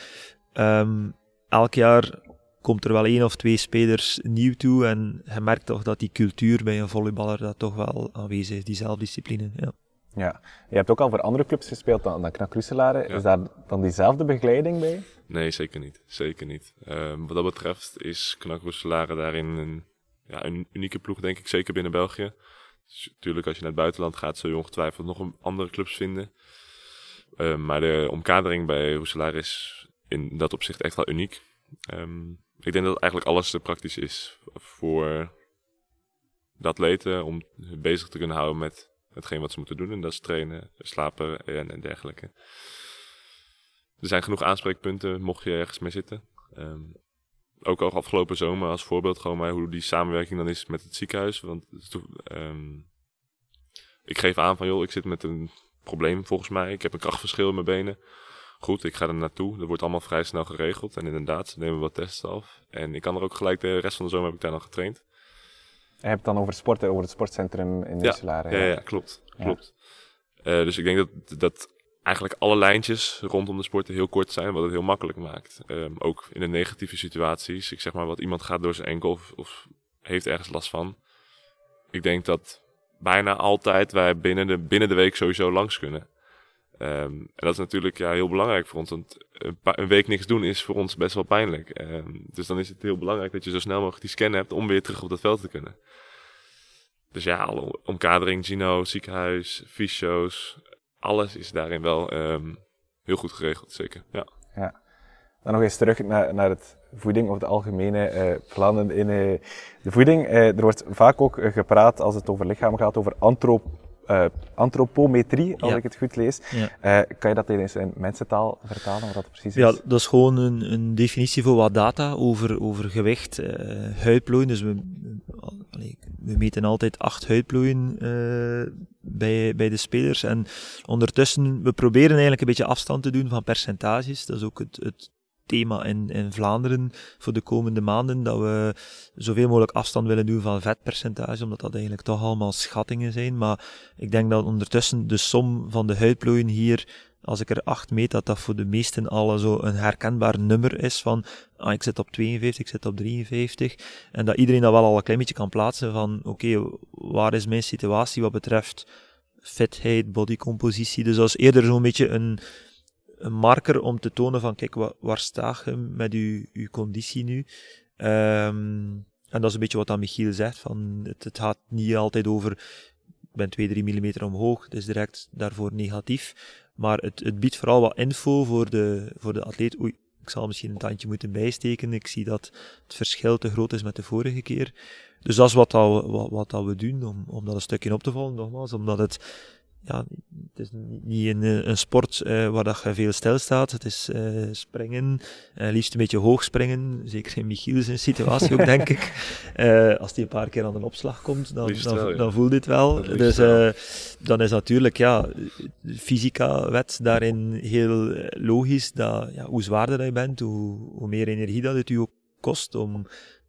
Um, elk jaar komt er wel één of twee spelers nieuw toe en je merkt toch dat die cultuur bij een volleyballer dat toch wel aanwezig is, die zelfdiscipline. Ja. Ja, je hebt ook al voor andere clubs gespeeld dan, dan Knak Is daar dan diezelfde begeleiding bij? Nee, zeker niet. Zeker niet. Um, wat dat betreft is Knak daarin een, ja, een unieke ploeg, denk ik, zeker binnen België. Natuurlijk, als je naar het buitenland gaat, zul je ongetwijfeld nog andere clubs vinden. Um, maar de omkadering bij Roeselaar is in dat opzicht echt wel uniek. Um, ik denk dat eigenlijk alles te praktisch is voor de atleten om bezig te kunnen houden met hetgeen wat ze moeten doen. En dat is trainen, slapen en, en dergelijke. Er zijn genoeg aanspreekpunten mocht je ergens mee zitten. Um, ook al afgelopen zomer als voorbeeld gewoon maar hoe die samenwerking dan is met het ziekenhuis. Want um, ik geef aan van joh, ik zit met een probleem volgens mij. Ik heb een krachtverschil in mijn benen. Goed, ik ga er naartoe. Dat wordt allemaal vrij snel geregeld. En inderdaad, ze nemen wat tests af. En ik kan er ook gelijk de rest van de zomer heb ik daar nog getraind. Je hebt het dan over sporten, over het sportcentrum in ja, Ja, ja, ja, klopt. klopt. Uh, dus ik denk dat, dat eigenlijk alle lijntjes rondom de sporten heel kort zijn, wat het heel makkelijk maakt. Um, ook in de negatieve situaties. Ik zeg maar wat iemand gaat door zijn enkel of, heeft ergens last van. Ik denk dat bijna altijd wij binnen de, binnen de week sowieso langs kunnen. Um, en dat is natuurlijk ja, heel belangrijk voor ons, want een, week niks doen is voor ons best wel pijnlijk. Um, dus dan is het heel belangrijk dat je zo snel mogelijk die scan hebt om weer terug op dat veld te kunnen. Dus ja, alle omkadering, Gino, ziekenhuis, fysio's, alles is daarin wel um, heel goed geregeld, zeker. Ja. ja. Dan nog eens terug naar, naar het voeding of de algemene plannen in de voeding. er wordt vaak ook gepraat als het over lichaam gaat, over antrop uh, antropometrie, als ik het goed lees. Uh, kan je dat eens in mensentaal vertalen, wat dat precies is? Ja, dat is gewoon een, een definitie voor wat data over, over gewicht, uh, huidplooien. Dus we, we meten altijd acht huidplooien bij, bij de spelers. En ondertussen, we proberen eigenlijk een beetje afstand te doen van percentages. Dat is ook het, het thema in, in Vlaanderen voor de komende maanden, dat we zoveel mogelijk afstand willen doen van vetpercentage, omdat dat eigenlijk toch allemaal schattingen zijn. Maar ik denk dat ondertussen de som van de huidplooien hier, als ik er acht meet, dat dat voor de meesten al zo een herkenbaar nummer is van, ah, ik zit op 52, ik zit op 53. En dat iedereen dat wel al een klein beetje kan plaatsen van, oké, waar is mijn situatie wat betreft fitheid, bodycompositie. Dus dat is eerder zo'n beetje een, een marker om te tonen van, kijk, waar, waar sta je met uw, uw conditie nu? Um, en dat is een beetje wat dan Michiel zegt, van, het, het gaat niet altijd over, ik ben 2, 3 mm omhoog, is direct daarvoor negatief. Maar het, het biedt vooral wat info voor de, voor de atleet. Oei, ik zal misschien een tandje moeten bijsteken. Ik zie dat het verschil te groot is met de vorige keer. Dus dat is wat, dat, wat, wat dat we doen, om, om dat een stukje op te vallen, nogmaals. Omdat het, ja, het is niet een, eh, een sport uh, waar dat je veel stil staat. Het is uh, springen, uh, liefst een beetje hoog springen. Zeker in Michiel zijn situatie ook, denk ik. als hij een paar keer aan een opslag komt, dan, dan, dan voelt dit wel. Dus dan is natuurlijk, ja, fysica-wet daarin heel logisch. Dat, ja, hoe zwaarder je bent, hoe, hoe meer energie dat het u ook kost om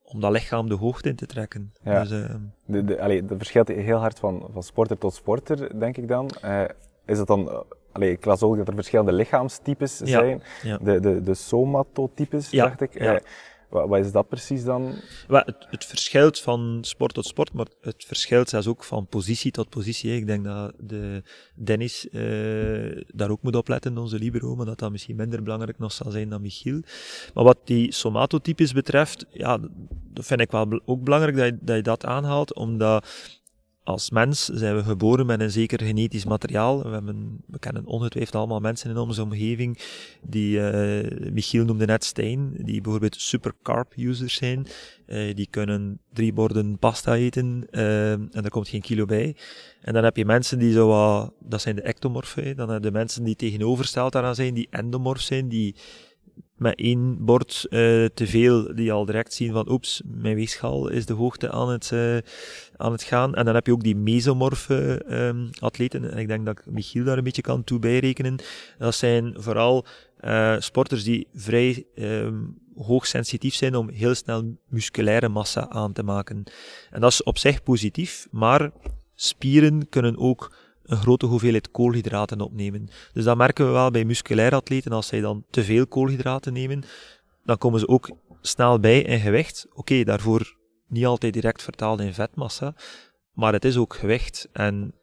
om dat lichaam de hoogte in te trekken. Ja. Dus, uh, de, de, allee, dat verschilt heel hard van, van sporter tot sporter, denk ik dan. Uh, is het dan, uh, allee, ik las ook dat er verschillende lichaamstypes ja. zijn. Ja. De, de, de somatotypes, dacht ik. Wat, wat, is dat precies dan? het, het, verschilt van sport tot sport, maar het verschilt zelfs ook van positie tot positie. Ik denk dat de Dennis uh, daar ook moet opletten, onze libero, maar dat dat misschien minder belangrijk nog zal zijn dan Michiel. Maar wat die somatotypes betreft, ja, dat vind ik wel ook belangrijk dat je dat, je dat aanhaalt, omdat als mens zijn we geboren met een zeker genetisch materiaal. We, hebben, we kennen ongetwijfeld allemaal mensen in onze omgeving die, uh, Michiel noemde net Stijn, die bijvoorbeeld super carb users zijn. Uh, die kunnen drie borden pasta eten uh, en er komt geen kilo bij. En dan heb je mensen die zo wat, dat zijn de ectomorfen. Dan heb je mensen die tegenovergesteld daaraan zijn, die endomorf zijn, die met één bord uh, te veel, die al direct zien van, oeps, mijn weegschaal is de hoogte aan het, uh, aan het gaan. En dan heb je ook die mesomorfe um, atleten, en ik denk dat Michiel daar een beetje kan toe bijrekenen. Dat zijn vooral uh, sporters die vrij um, hoogsensitief zijn om heel snel musculaire massa aan te maken. En dat is op zich positief, maar spieren kunnen ook een grote hoeveelheid koolhydraten opnemen. Dus dat merken we wel bij musculaire atleten. Als zij dan te veel koolhydraten nemen, dan komen ze ook snel bij in gewicht. Oké, daarvoor niet altijd direct vertaald in vetmassa, maar het is ook gewicht. En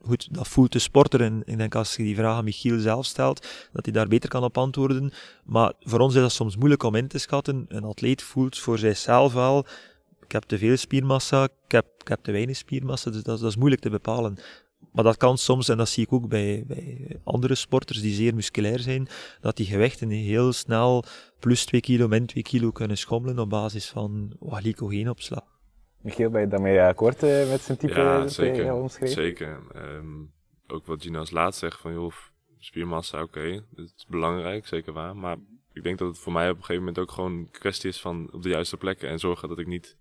goed, dat voelt de sporter. En ik denk als je die vraag aan Michiel zelf stelt, dat hij daar beter kan op antwoorden. Maar voor ons is dat soms moeilijk om in te schatten. Een atleet voelt voor zichzelf wel, ik heb te veel spiermassa, ik heb, ik heb te weinig spiermassa, dus dat is moeilijk te bepalen. Maar dat kan soms, en dat zie ik ook bij, bij andere sporters die zeer musculair zijn, dat die gewichten heel snel plus 2 kilo, min 2 kilo kunnen schommelen op basis van wat glycogeenopslag. Michiel, ben je daarmee akkoord uh, met zijn type ja, zeker, omschreven? Zeker. Um, ook wat Gina als laatst zegt van, joh, spiermassa, oké, okay, dat is belangrijk, zeker waar. Maar ik denk dat het voor mij op een gegeven moment ook gewoon een kwestie is van op de juiste plekken en zorgen dat ik niet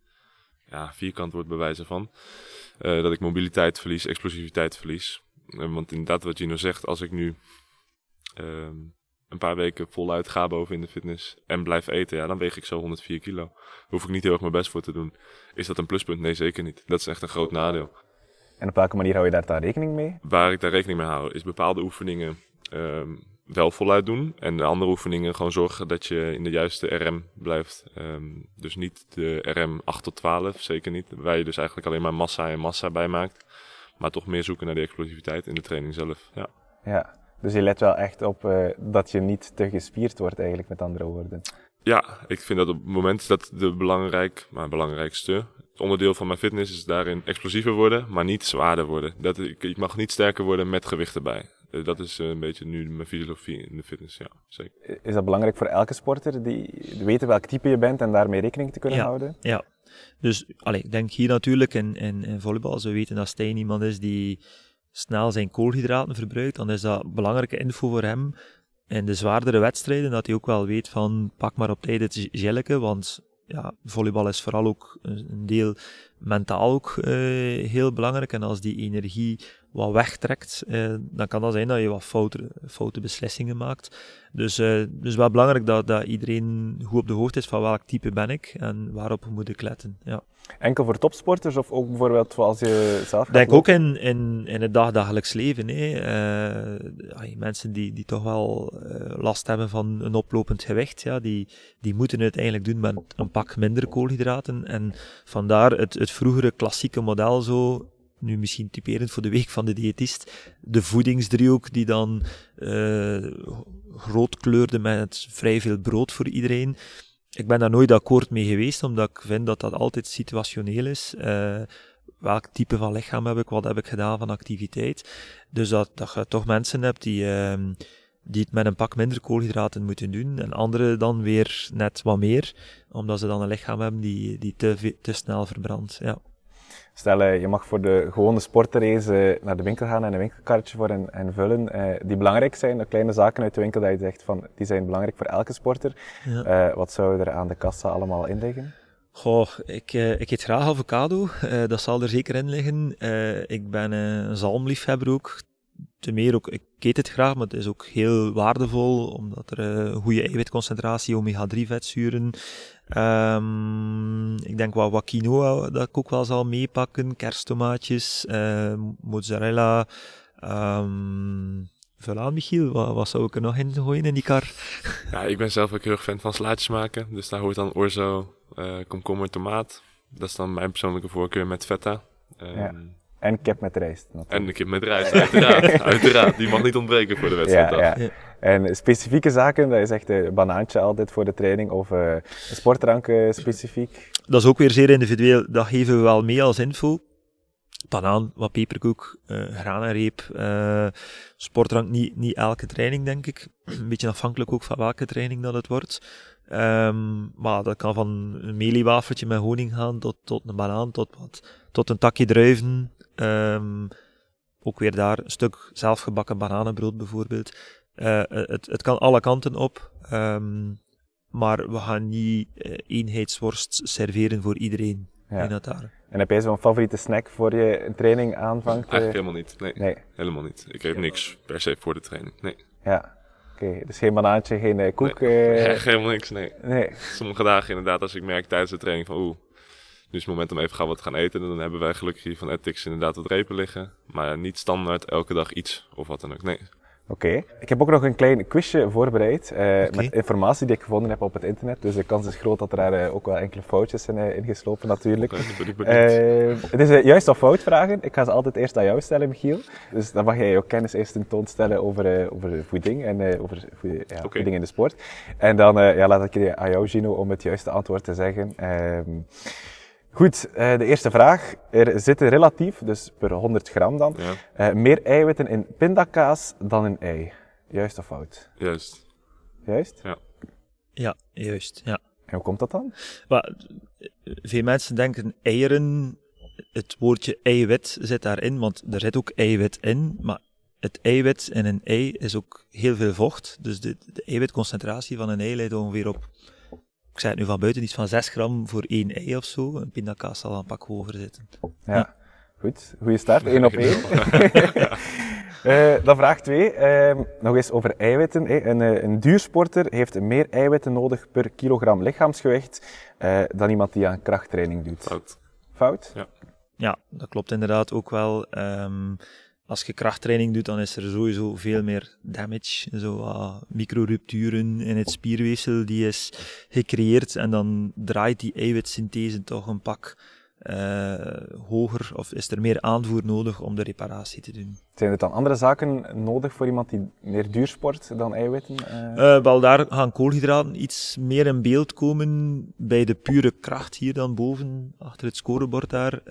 ja, vierkant word bewijzen van. Uh, dat ik mobiliteit verlies, explosiviteit verlies. Uh, want inderdaad, wat Gino zegt, als ik nu uh, een paar weken voluit ga boven in de fitness en blijf eten, ja, dan weeg ik zo 104 kilo. Daar hoef ik niet heel erg mijn best voor te doen. Is dat een pluspunt? Nee, zeker niet. Dat is echt een groot nadeel. En op welke manier hou je daar daar rekening mee? Waar ik daar rekening mee hou, is bepaalde oefeningen ehm, wel voluit doen. En de andere oefeningen gewoon zorgen dat je in de juiste RM blijft. Um, dus niet de RM 8 tot 12, zeker niet. Waar je dus eigenlijk alleen maar massa en massa bij maakt. Maar toch meer zoeken naar de explosiviteit in de training zelf. Ja, ja dus je let wel echt op uh, dat je niet te gespierd wordt eigenlijk, met andere woorden. Ja, ik vind dat op het moment dat de belangrijk, maar belangrijkste, onderdeel van mijn fitness is daarin explosiever worden, maar niet zwaarder worden. Dat, ik, ik mag niet sterker worden met gewicht erbij. Eh, dat is een beetje nu mijn filosofie in de fitness, ja, zeker. Is dat belangrijk voor elke sporter, die weten welk type je bent en daarmee rekening te kunnen Ja. houden? Ja, dus allee, ik denk hier natuurlijk in, in, in volleybal, als we weten dat Stijn iemand is die snel zijn koolhydraten verbruikt, dan is dat belangrijke info voor hem in de zwaardere wedstrijden, dat hij ook wel weet van pak maar op tijd het gelletje, want ja, volleybal is vooral ook een een deel mentaal ook eh, heel belangrijk. En als die energie wat wegtrekt, eh, dan kan dat zijn dat je wat foute, foute beslissingen maakt. Dus, eh dus wel belangrijk dat, dat iedereen goed op de hoogte is van welk type ben ik en waarop moet ik letten. Ja. Enkel voor topsporters of ook bijvoorbeeld zoals je zelf denk ook in, in, in het dagdagelijks leven. Hè. Eh, mensen die, die toch wel eh, last hebben van een oplopend gewicht, ja, die, die moeten het eigenlijk doen met een pak minder koolhydraten. En vandaar het, het vroegere klassieke model zo, nu misschien typerend voor de week van de diëtist, de voedingsdriehoek die dan eh, groot kleurde met vrij veel brood voor iedereen. Ik ben daar nooit akkoord mee geweest, omdat ik vind dat dat altijd situationeel is. Eh, welk type van lichaam heb ik, wat heb ik gedaan van activiteit. Dus dat, dat je toch mensen hebt die, ehm, die het met een pak minder koolhydraten moeten doen, en anderen dan weer net wat meer, omdat ze dan een lichaam hebben die, die te, te snel verbrandt. Ja. Stel, eh, je mag voor de gewone sporter eens eh, naar de winkel gaan en een winkelkarretje voor en, en vullen, eh, die belangrijk zijn. De kleine zaken uit de winkel dat je zegt van, die zijn belangrijk voor elke sporter. Ja. Wat zou er aan de kassa allemaal in liggen? Goh, ik, ik eet graag avocado, dat zal er zeker in liggen. Ik ben een zalmliefhebber ook. Te meer ook, ik eet het graag, maar het is ook heel waardevol, omdat er eh, een goede eiwitconcentratie, omega-3 vetzuren. Ehm, ik denk wat, wat quinoa dat ik ook wel zal meepakken, kersttomaatjes, eh, mozzarella. ehm Vul aan, Michiel, wat, wat zou ik er nog in gooien in die kar? Ja, ik ben zelf ook heel erg fan van slaatjes maken. Dus daar hoort dan orzo, eh, komkommer, tomaat. Dat is dan mijn persoonlijke voorkeur met feta. Ehm, Ja. En kip met rijst. natuurlijk. En de kip met rijst, uiteraard. uiteraard. Die mag niet ontbreken voor de wedstrijd. Ja, ja. En specifieke zaken, dat is echt een banaantje altijd voor de training of eh, een sportdrank eh, specifiek. Dat is ook weer zeer individueel. Dat geven we wel mee als info. Banaan, wat peperkoek, eh granenreep, eh sportdrank, niet, niet elke training, denk ik. Een beetje afhankelijk ook van welke training dat het wordt. Ehm, maar dat kan van een meliewafeltje met honing gaan, tot, tot een banaan, tot, wat, tot een takje druiven. Ehm, ook weer daar een stuk zelfgebakken bananenbrood bijvoorbeeld. Eh, het, het kan alle kanten op. Ehm, maar we gaan niet eh, eenheidsworst serveren voor iedereen. Ja. In dat daar. En heb jij zo'n favoriete snack voor je een training aanvangt? eh? Eigenlijk helemaal niet. Nee, Nee, helemaal niet. Ik eet niks per se voor de training. Nee. ja. Oké, dus geen banaantje, geen eh, koek. Nee. eh, helemaal niks, nee. nee. Sommige dagen inderdaad, als ik merk tijdens de training van oeh, nu is het moment om even gauw wat te gaan eten. Dan hebben wij gelukkig hier van Ethics inderdaad wat repen liggen. Maar niet standaard elke dag iets of wat dan ook. Nee. Oké. Ik heb ook nog een klein quizje voorbereid eh, met informatie die ik gevonden heb op het internet. Dus de kans is groot dat er daar eh, ook wel enkele foutjes zijn eh, ingeslopen natuurlijk. Eh, het is juist of fout vragen. Ik ga ze altijd eerst aan jou stellen, Michiel. Dus dan mag jij jouw kennis eerst tentoonstellen over, eh, over voeding en eh, over voeding, ja, voeding in de sport. En dan eh, ja, laat ik je aan jou, Gino, om het juiste antwoord te zeggen. Ehm, goed, eh, de eerste vraag. Er zitten relatief, dus per 100 gram dan, Ja, eh, meer eiwitten in pindakaas dan in ei. Juist of fout? juist. Juist? Ja, juist. Ja. En hoe komt dat dan? Maar, eh, veel mensen denken eieren, het woordje eiwit zit daarin, want er zit ook eiwit in, maar het eiwit in een ei is ook heel veel vocht. Dus de, de eiwitconcentratie van een ei ligt ongeveer op, ik zei het nu van buiten, iets van 6 gram voor één ei of zo. Een pindakaas zal een pak hoger zitten. Ja. Ja. Goed, goede start. 1 op 1. dan vraag 2. nog eens over eiwitten. hè. Een, eh, een duursporter heeft meer eiwitten nodig per kilogram lichaamsgewicht eh, dan iemand die aan krachttraining doet. Fout. Fout? Ja, dat klopt inderdaad ook wel. Ehm, als je krachttraining doet, dan is er sowieso veel meer damage. Zo wat microrupturen in het spierweefsel die is gecreëerd. En dan draait die eiwitsynthese toch een pak eh, hoger. Of is er meer aanvoer nodig om de reparatie te doen. Zijn er dan andere zaken nodig voor iemand die meer duur sport dan eiwitten? eh? Eh, wel, daar gaan koolhydraten iets meer in beeld komen bij de pure kracht hier dan boven, achter het scorebord daar.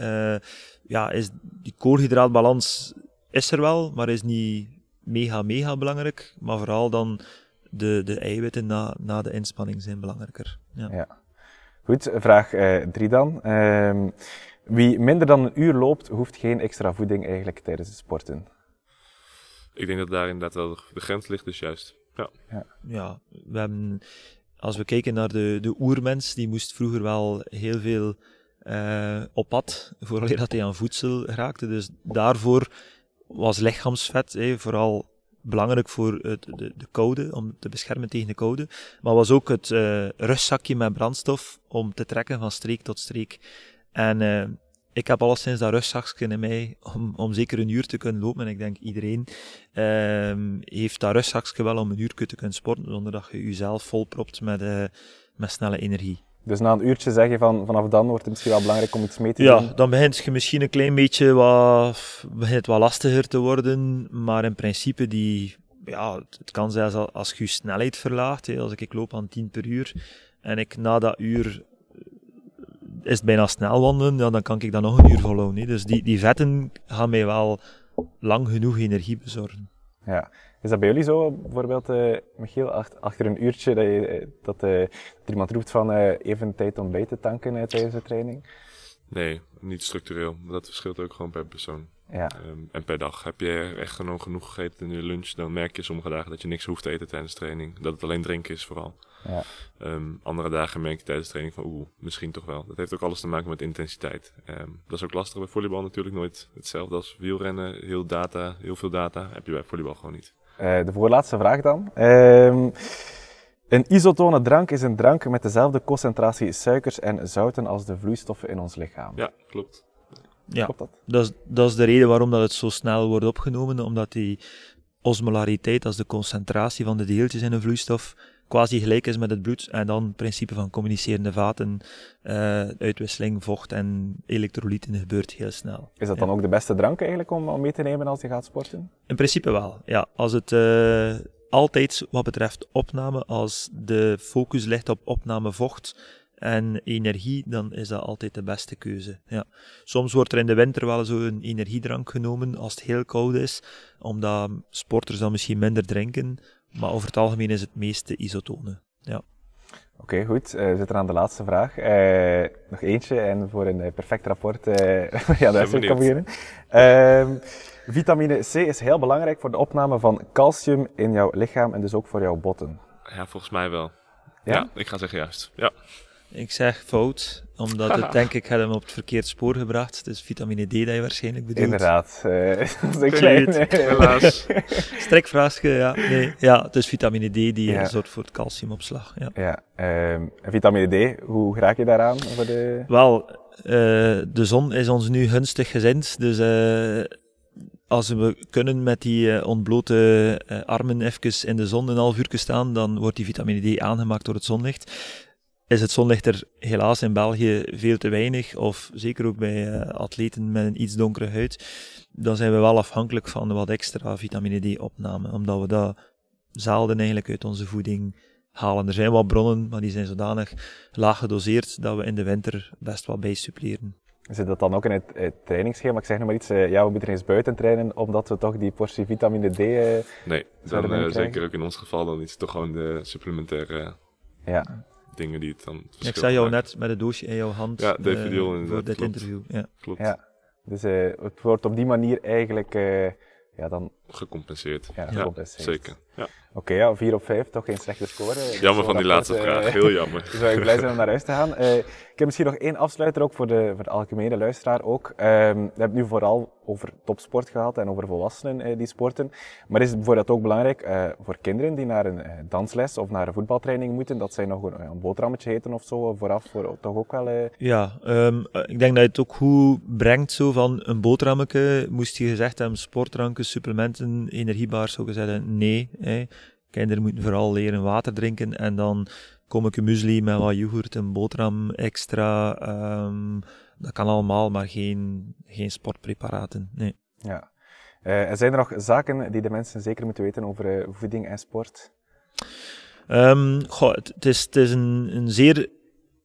Ja, is die koolhydraatbalans is er wel, maar is niet mega, mega belangrijk. Maar vooral dan de, de eiwitten na, na de inspanning zijn belangrijker. Ja. Ja. Goed, vraag eh, drie dan. Ehm, wie minder dan een uur loopt, hoeft geen extra voeding eigenlijk tijdens het sporten. Ik denk dat daar inderdaad wel de grens ligt, dus juist. Ja. ja, we hebben, als we kijken naar de, de oermens, die moest vroeger wel heel veel eh, op pad, voordat dat hij aan voedsel raakte. Dus daarvoor was lichaamsvet hè, vooral belangrijk voor het, de, de koude, om te beschermen tegen de koude. Maar was ook het uh, rustzakje met brandstof om te trekken van streek tot streek. En uh, ik heb alleszins dat rustzakje in mij om, om zeker een uur te kunnen lopen. En ik denk iedereen uh, heeft dat rustzakje wel om een uur te kunnen sporten, zonder dat je jezelf volpropt met, uh, met snelle energie. Dus na een uurtje zeg je van vanaf dan wordt het misschien wel belangrijk om iets mee te ja, doen? Ja, dan begint je misschien een klein beetje wat, begint wat lastiger te worden. Maar in principe, die, ja, het kan zelfs als je je snelheid verlaagt. Hè, als ik, ik loop aan 10 per uur en ik na dat uur is het bijna snel wandelen, ja, dan kan ik dat nog een uur volhouden. Hè. Dus die, die vetten gaan mij wel lang genoeg energie bezorgen. Ja. Is dat bij jullie zo, bijvoorbeeld, uh, Michiel, achter, een uurtje, dat, je, dat, uh, dat iemand roept van uh, even tijd om bij te tanken tijdens de training? Nee, niet structureel. Dat verschilt ook gewoon per persoon. Ja. Um, en per dag heb je echt gewoon genoeg gegeten in je lunch, dan merk je sommige dagen dat je niks hoeft te eten tijdens de training. Dat het alleen drinken is vooral. Ja. Um, andere dagen merk je tijdens de training van oeh, misschien toch wel. Dat heeft ook alles te maken met intensiteit. Um, dat is ook lastig bij volleybal natuurlijk nooit hetzelfde als wielrennen. Heel data, heel veel data heb je bij volleybal gewoon niet. Uh, de voorlaatste vraag dan. Um, een isotone drank is een drank met dezelfde concentratie suikers en zouten als de vloeistoffen in ons lichaam. Ja, klopt. Ja, Klopt dat? Dat, is, dat is de reden waarom dat het zo snel wordt opgenomen, omdat die osmolariteit, dat is de concentratie van de deeltjes in een vloeistof, quasi gelijk is met het bloed. En dan het principe van communicerende vaten, uh, uitwisseling, vocht en elektrolyten gebeurt heel snel. Is dat dan ja. ook de beste drank eigenlijk om, om mee te nemen als je gaat sporten? In principe wel, ja. Als het uh, altijd wat betreft opname, als de focus ligt op opname vocht en energie, dan is dat altijd de beste keuze. Ja. Soms wordt er in de winter wel zo een energiedrank genomen als het heel koud is, omdat sporters dan misschien minder drinken, maar over het algemeen is het meeste isotone. Ja. Oké, okay, goed. Uh, we zitten aan de laatste vraag. Uh, nog eentje en voor een uh, perfect rapport uh, ja, daar kan beginnen. Ehm, vitamine C is heel belangrijk voor de opname van calcium in jouw lichaam en dus ook voor jouw botten. Ja, volgens mij wel. Ja, ja ik ga zeggen juist. Ja. Ik zeg fout, omdat het denk ik had hem op het verkeerd spoor gebracht. Het is vitamine D dat je waarschijnlijk bedoelt. Inderdaad. Uh, dat is een klein... Helaas. Strikvraagje, ja. Nee, ja, het is vitamine D die ja. zorgt voor het calciumopslag. Ja. ja um, vitamine D, hoe raak je daaraan? Voor de... Wel, uh, de zon is ons nu gunstig gezind, dus... Uh, als we kunnen met die uh, ontblote uh, armen even in de zon een half uur staan, dan wordt die vitamine D aangemaakt door het zonlicht is het zonlicht er helaas in België veel te weinig, of zeker ook bij uh, atleten met een iets donkere huid, dan zijn we wel afhankelijk van wat extra vitamine D-opname, omdat we dat zelden eigenlijk uit onze voeding halen. Er zijn wat bronnen, maar die zijn zodanig laag gedoseerd dat we in de winter best wel bij suppleren. Zit dat dan ook in het, het trainingsschema? Ik zeg nog maar iets, uh, ja, we moeten eens buiten trainen, omdat we toch die portie vitamine D... Uh, nee, dan uh, zeker ook in ons geval, dan is het toch gewoon de supplementaire... Ja dingen die het dan ja, Ik zag jou net met het doosje in jouw hand ja, David uh, voor dit klopt. interview. Ja. Klopt. Ja. Dus uh, het wordt op die manier eigenlijk uh, ja, dan... Gecompenseerd. Ja, gecompenseerd. Zeker. Ja. Oké, okay, ja, 4 op 5, toch geen slechte score. Jammer van die laatste vraag, heel jammer. dus zou ik blij zijn om naar huis te gaan. ik heb misschien nog één afsluiter ook voor de, voor de algemene luisteraar ook. Um, we hebben het nu vooral over topsport gehad en over volwassenen die sporten. Maar is het bijvoorbeeld ook belangrijk uh, voor kinderen die naar een uh, dansles of naar een voetbaltraining moeten, dat zij nog een, een boterhammetje eten of zo vooraf, voor, toch ook wel... Uh... Ja, um, ik denk dat je het ook goed brengt zo van een boterhammetje. Moest je gezegd hebben, sportdranken, supplementen, energiebaars, zou je zeggen nee. Hè. Kinderen moeten vooral leren water drinken en dan kom ik een muesli met wat yoghurt, een boterham extra. Um, dat kan allemaal, maar geen, geen sportpreparaten. Nee. Ja. Uh, zijn er nog zaken die de mensen zeker moeten weten over uh, voeding en sport? Um, goh, het, het, is, het is een, een zeer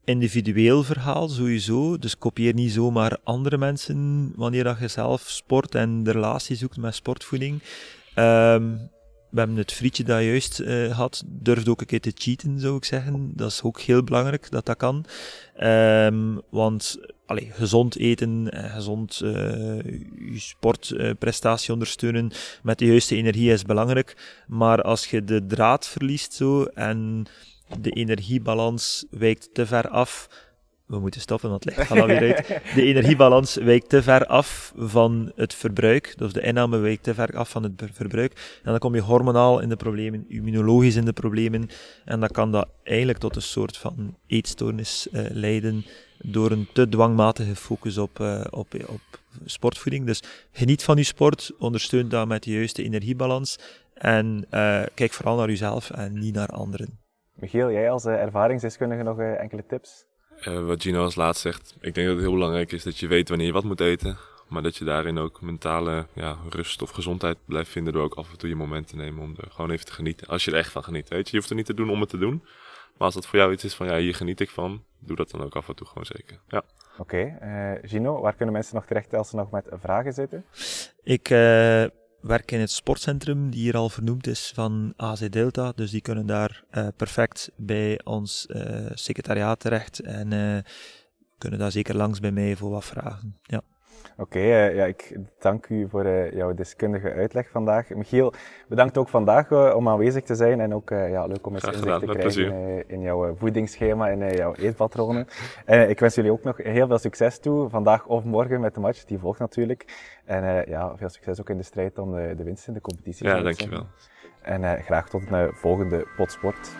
individueel verhaal sowieso. Dus kopieer niet zomaar andere mensen wanneer dat je zelf sport en de relatie zoekt met sportvoeding. Ehm, we hebben het frietje dat je juist uh, had, durft ook een keer te cheaten, zou ik zeggen. Dat is ook heel belangrijk dat dat kan. Um, want allee, gezond eten, en gezond uh, je sportprestatie ondersteunen met de juiste energie is belangrijk. Maar als je de draad verliest zo en de energiebalans wijkt te ver af, we moeten stoppen, want het licht gaat alweer uit. De energiebalans wijkt te ver af van het verbruik, dus de inname wijkt te ver af van het verbruik. En dan kom je hormonaal in de problemen, immunologisch in de problemen, en dan kan dat eigenlijk tot een soort van eetstoornis uh, leiden door een te dwangmatige focus op, uh, op, op sportvoeding. Dus geniet van je sport, ondersteun dat met de juiste energiebalans, en uh, kijk vooral naar jezelf en niet naar anderen. Michiel, jij als ervaringsdeskundige nog enkele tips? Uh, wat Gino als laatst zegt, ik denk dat het heel belangrijk is dat je weet wanneer je wat moet eten. Maar dat je daarin ook mentale ja, rust of gezondheid blijft vinden door ook af en toe je momenten te nemen om er gewoon even te genieten. Als je er echt van geniet, weet je. Je hoeft er niet te doen om het te doen. Maar als dat voor jou iets is van, ja, hier geniet ik van, doe dat dan ook af en toe gewoon zeker. Ja. Oké, okay. uh, Gino, waar kunnen mensen nog terecht als ze nog met vragen zitten? Ik... Uh werk in het sportcentrum, die hier al vernoemd is, van AZ Delta. Dus die kunnen daar uh, perfect bij ons uh, secretariaat terecht en uh, kunnen daar zeker langs bij mij voor wat vragen. Ja. Oké, okay, uh, ja, ik dank u voor uh, jouw deskundige uitleg vandaag. Michiel, bedankt ook vandaag uh, om aanwezig te zijn en ook ja, leuk om eens inzicht te krijgen in jouw voedingsschema en jouw eetpatronen. ik wens jullie ook nog heel veel succes toe, vandaag of morgen met de match, die volgt natuurlijk. En ja, veel succes ook in de strijd om de, de winst in de competitie. Ja, dankjewel. En graag tot een volgende potsport.